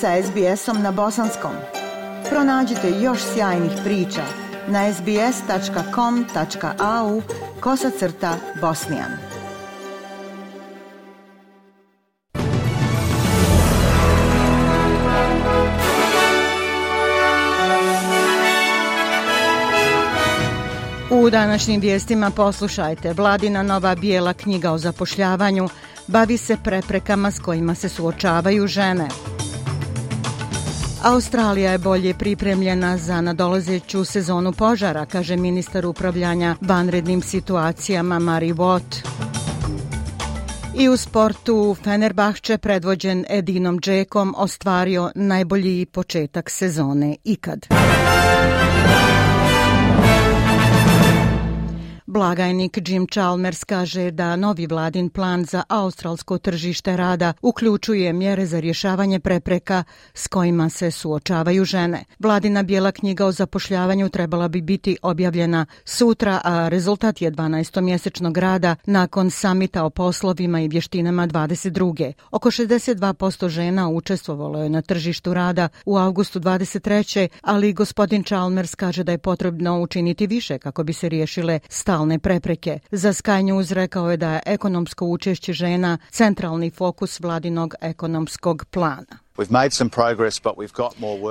sa SBS-om na bosanskom. Pronađite još sjajnih priča na sbs.com.au kosacrta bosnijan. U današnjim vijestima poslušajte Vladina nova bijela knjiga o zapošljavanju bavi se preprekama s kojima se suočavaju žene. Australija je bolje pripremljena za nadolazeću sezonu požara, kaže ministar upravljanja vanrednim situacijama Mari Watt. I u sportu Fenerbahče predvođen Edinom Džekom ostvario najbolji početak sezone ikad. Blagajnik Jim Chalmers kaže da novi vladin plan za australsko tržište rada uključuje mjere za rješavanje prepreka s kojima se suočavaju žene. Vladina bijela knjiga o zapošljavanju trebala bi biti objavljena sutra, a rezultat je 12-mjesečnog rada nakon samita o poslovima i vještinama 22. Oko 62% žena učestvovalo je na tržištu rada u augustu 23. ali gospodin Chalmers kaže da je potrebno učiniti više kako bi se riješile stalne stalne prepreke. Za Sky News rekao je da je ekonomsko učešće žena centralni fokus vladinog ekonomskog plana.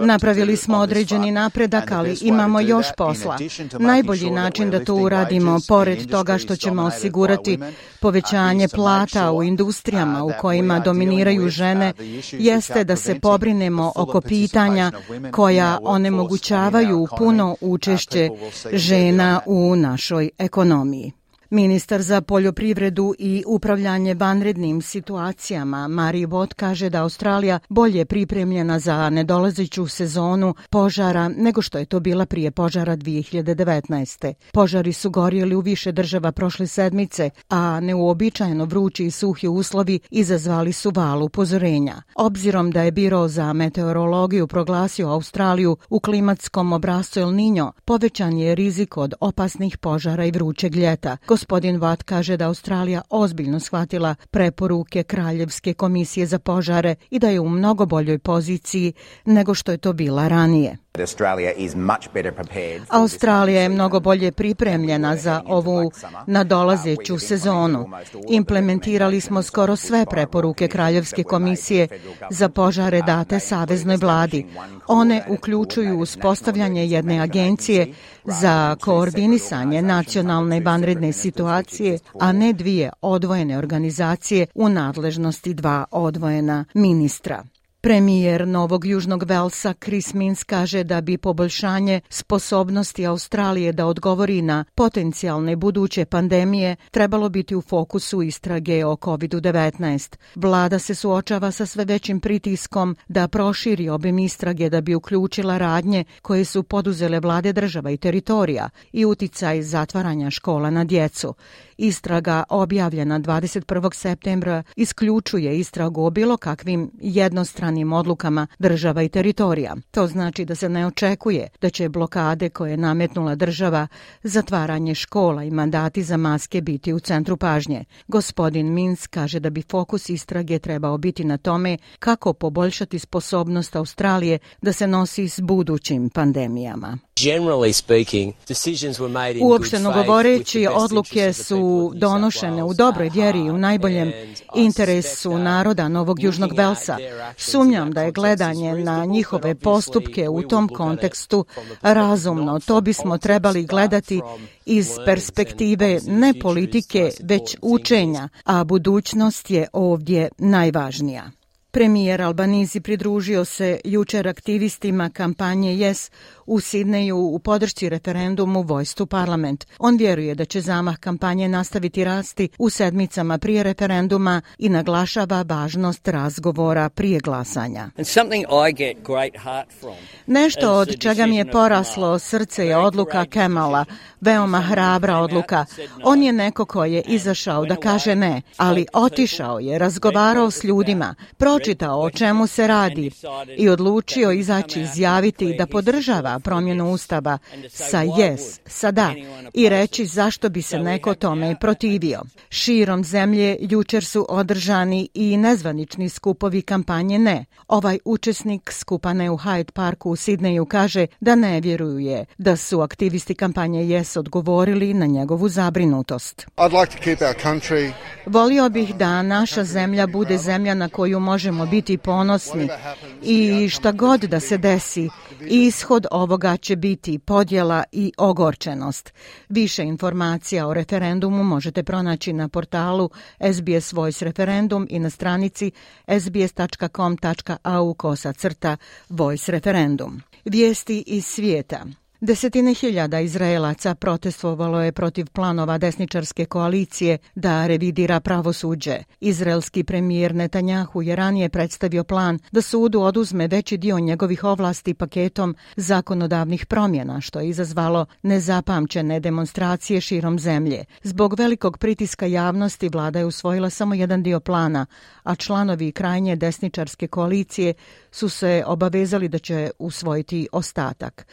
Napravili smo određeni napredak, ali imamo još posla. Najbolji način da to uradimo, pored toga što ćemo osigurati povećanje plata u industrijama u kojima dominiraju žene, jeste da se pobrinemo oko pitanja koja onemogućavaju puno učešće žena u našoj ekonomiji. Ministar za poljoprivredu i upravljanje vanrednim situacijama Mari Vot kaže da Australija bolje pripremljena za nedolazeću sezonu požara nego što je to bila prije požara 2019. Požari su gorjeli u više država prošle sedmice, a neuobičajeno vrući i suhi uslovi izazvali su val upozorenja. Obzirom da je Biro za meteorologiju proglasio Australiju u klimatskom obrazcu El Niño, povećan je rizik od opasnih požara i vrućeg ljeta. Gospodin Watt kaže da Australija ozbiljno shvatila preporuke Kraljevske komisije za požare i da je u mnogo boljoj poziciji nego što je to bila ranije. Australija je mnogo bolje pripremljena za ovu nadolazeću sezonu. Implementirali smo skoro sve preporuke Kraljevske komisije za požare date Saveznoj vladi. One uključuju uspostavljanje jedne agencije za koordinisanje nacionalne vanredne situacije, a ne dvije odvojene organizacije u nadležnosti dva odvojena ministra. Premijer Novog Južnog Velsa Chris Mins kaže da bi poboljšanje sposobnosti Australije da odgovori na potencijalne buduće pandemije trebalo biti u fokusu istrage o COVID-19. Vlada se suočava sa sve većim pritiskom da proširi obim istrage da bi uključila radnje koje su poduzele vlade država i teritorija i uticaj zatvaranja škola na djecu. Istraga objavljena 21. septembra isključuje istragu o bilo kakvim jednostranim odlukama država i teritorija. To znači da se ne očekuje da će blokade koje je nametnula država, zatvaranje škola i mandati za maske biti u centru pažnje. Gospodin Mins kaže da bi fokus istrage trebao biti na tome kako poboljšati sposobnost Australije da se nosi s budućim pandemijama. Uopšteno govoreći, odluke su donošene u dobroj vjeri i u najboljem interesu naroda Novog Južnog Velsa. Sumnjam da je gledanje na njihove postupke u tom kontekstu razumno. To bismo trebali gledati iz perspektive ne politike, već učenja, a budućnost je ovdje najvažnija. Premijer Albanizi pridružio se jučer aktivistima kampanje Yes u Sidneju u podršci referendumu Vojstu parlament. On vjeruje da će zamah kampanje nastaviti rasti u sedmicama prije referenduma i naglašava važnost razgovora prije glasanja. Nešto od čega mi je poraslo srce je odluka Kemala, veoma hrabra odluka. On je neko ko je izašao da kaže ne, ali otišao je, razgovarao s ljudima, pročitao pročitao o čemu se radi i odlučio izaći izjaviti da podržava promjenu ustava sa yes, sa da i reći zašto bi se neko tome protivio. Širom zemlje jučer su održani i nezvanični skupovi kampanje ne. Ovaj učesnik skupane u Hyde Parku u Sidneju kaže da ne vjeruje da su aktivisti kampanje yes odgovorili na njegovu zabrinutost. Volio bih da naša zemlja bude zemlja na koju možemo biti ponosni i šta god da se desi, ishod ovoga će biti podjela i ogorčenost. Više informacija o referendumu možete pronaći na portalu SBS Voice Referendum i na stranici sbs.com.au kosa crta Voice Referendum. Vijesti iz svijeta. Desetine hiljada Izraelaca protestovalo je protiv planova desničarske koalicije da revidira pravosuđe. Izraelski premijer Netanjahu je ranije predstavio plan da sudu oduzme veći dio njegovih ovlasti paketom zakonodavnih promjena, što je izazvalo nezapamćene demonstracije širom zemlje. Zbog velikog pritiska javnosti vlada je usvojila samo jedan dio plana, a članovi krajnje desničarske koalicije su se obavezali da će usvojiti ostatak.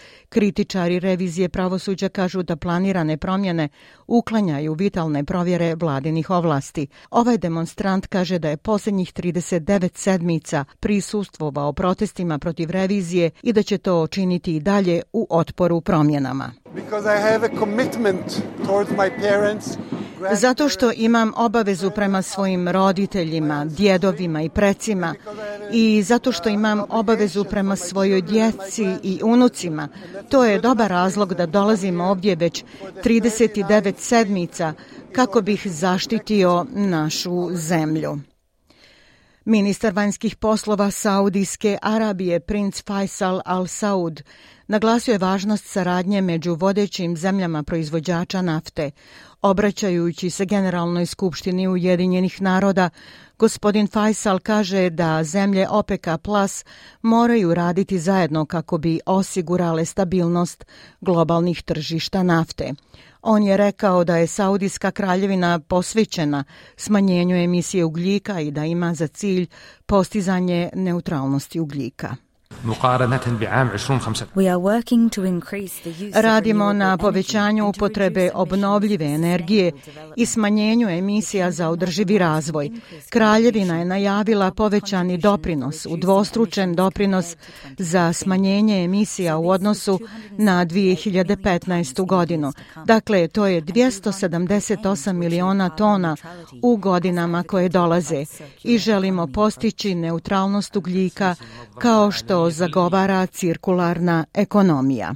Kritičari revizije pravosuđa kažu da planirane promjene uklanjaju vitalne provjere vladinih ovlasti. Ovaj demonstrant kaže da je posljednjih 39 sedmica prisustvovao protestima protiv revizije i da će to činiti i dalje u otporu promjenama. Because I have a commitment towards my parents Zato što imam obavezu prema svojim roditeljima, djedovima i precima i zato što imam obavezu prema svojoj djeci i unucima. To je dobar razlog da dolazim ovdje već 39 sedmica kako bih zaštitio našu zemlju. Ministar vanjskih poslova Saudijske Arabije, princ Faisal Al Saud, naglasio je važnost saradnje među vodećim zemljama proizvođača nafte. Obraćajući se Generalnoj skupštini Ujedinjenih naroda, gospodin Faisal kaže da zemlje OPEC Plus moraju raditi zajedno kako bi osigurale stabilnost globalnih tržišta nafte. On je rekao da je Saudijska kraljevina posvećena smanjenju emisije ugljika i da ima za cilj postizanje neutralnosti ugljika. Radimo na povećanju upotrebe obnovljive energije i smanjenju emisija za održivi razvoj. Kraljevina je najavila povećani doprinos, udvostručen doprinos za smanjenje emisija u odnosu na 2015. godinu. Dakle, to je 278 miliona tona u godinama koje dolaze i želimo postići neutralnost ugljika kao što zagovara cirkularna ekonomija.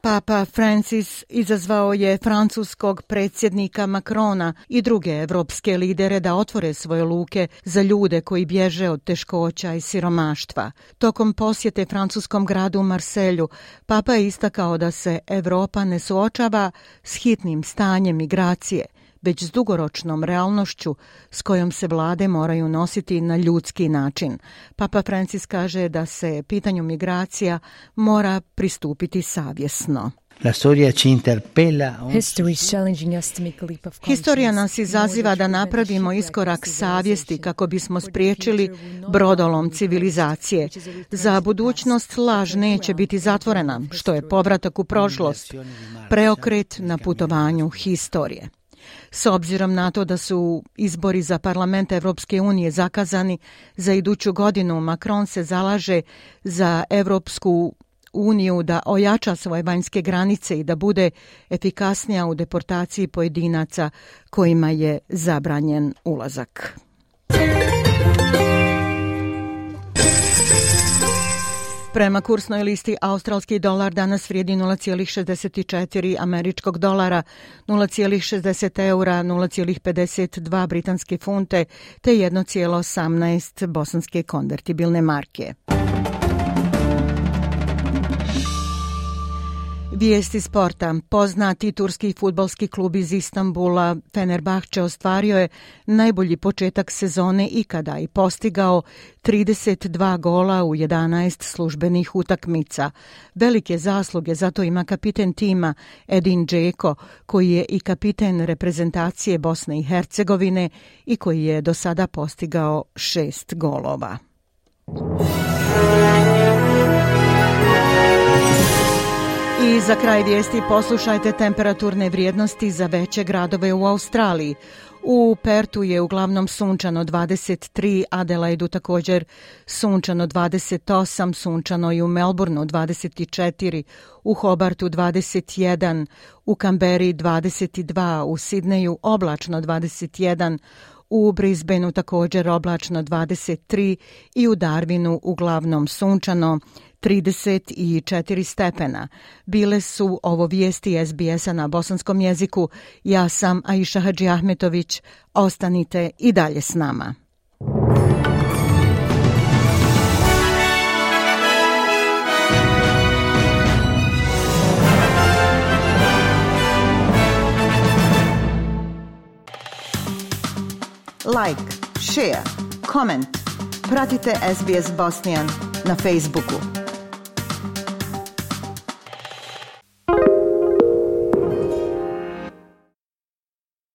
Papa Francis izazvao je francuskog predsjednika Macrona i druge evropske lidere da otvore svoje luke za ljude koji bježe od teškoća i siromaštva. Tokom posjete francuskom gradu Marselju, Papa je istakao da se Evropa ne suočava s hitnim stanjem migracije, već s dugoročnom realnošću s kojom se vlade moraju nositi na ljudski način. Papa Francis kaže da se pitanju migracija mora pristupiti savjesno. La storia ci interpella. Historija nas izaziva da napravimo iskorak savjesti kako bismo spriječili brodolom civilizacije. Za budućnost laž neće biti zatvorena, što je povratak u prošlost, preokret na putovanju historije. S obzirom na to da su izbori za parlament Evropske unije zakazani za iduću godinu, Macron se zalaže za Evropsku uniju da ojača svoje vanjske granice i da bude efikasnija u deportaciji pojedinaca kojima je zabranjen ulazak. Prema kursnoj listi australski dolar danas vrijedi 0,64 američkog dolara, 0,60 eura, 0,52 britanske funte te 1,18 bosanske konvertibilne marke. Vijesti sporta. Poznati turski futbalski klub iz Istambula Fenerbahče ostvario je najbolji početak sezone ikada i postigao 32 gola u 11 službenih utakmica. Velike zasluge zato ima kapiten tima Edin Džeko, koji je i kapiten reprezentacije Bosne i Hercegovine i koji je do sada postigao šest golova. I za kraj vijesti poslušajte temperaturne vrijednosti za veće gradove u Australiji. U Pertu je uglavnom sunčano 23, Adelaidu također sunčano 28, sunčano i u Melbourneu 24, u Hobartu 21, u Kamberi 22, u Sidneju oblačno 21, u Brisbaneu također oblačno 23 i u Darwinu uglavnom sunčano 34 stepena. Bile su ovo vijesti SBS-a na bosanskom jeziku. Ja sam Aisha Hadži Ahmetović. Ostanite i dalje s nama. Like, share, comment. Pratite SBS Bosnian na Facebooku.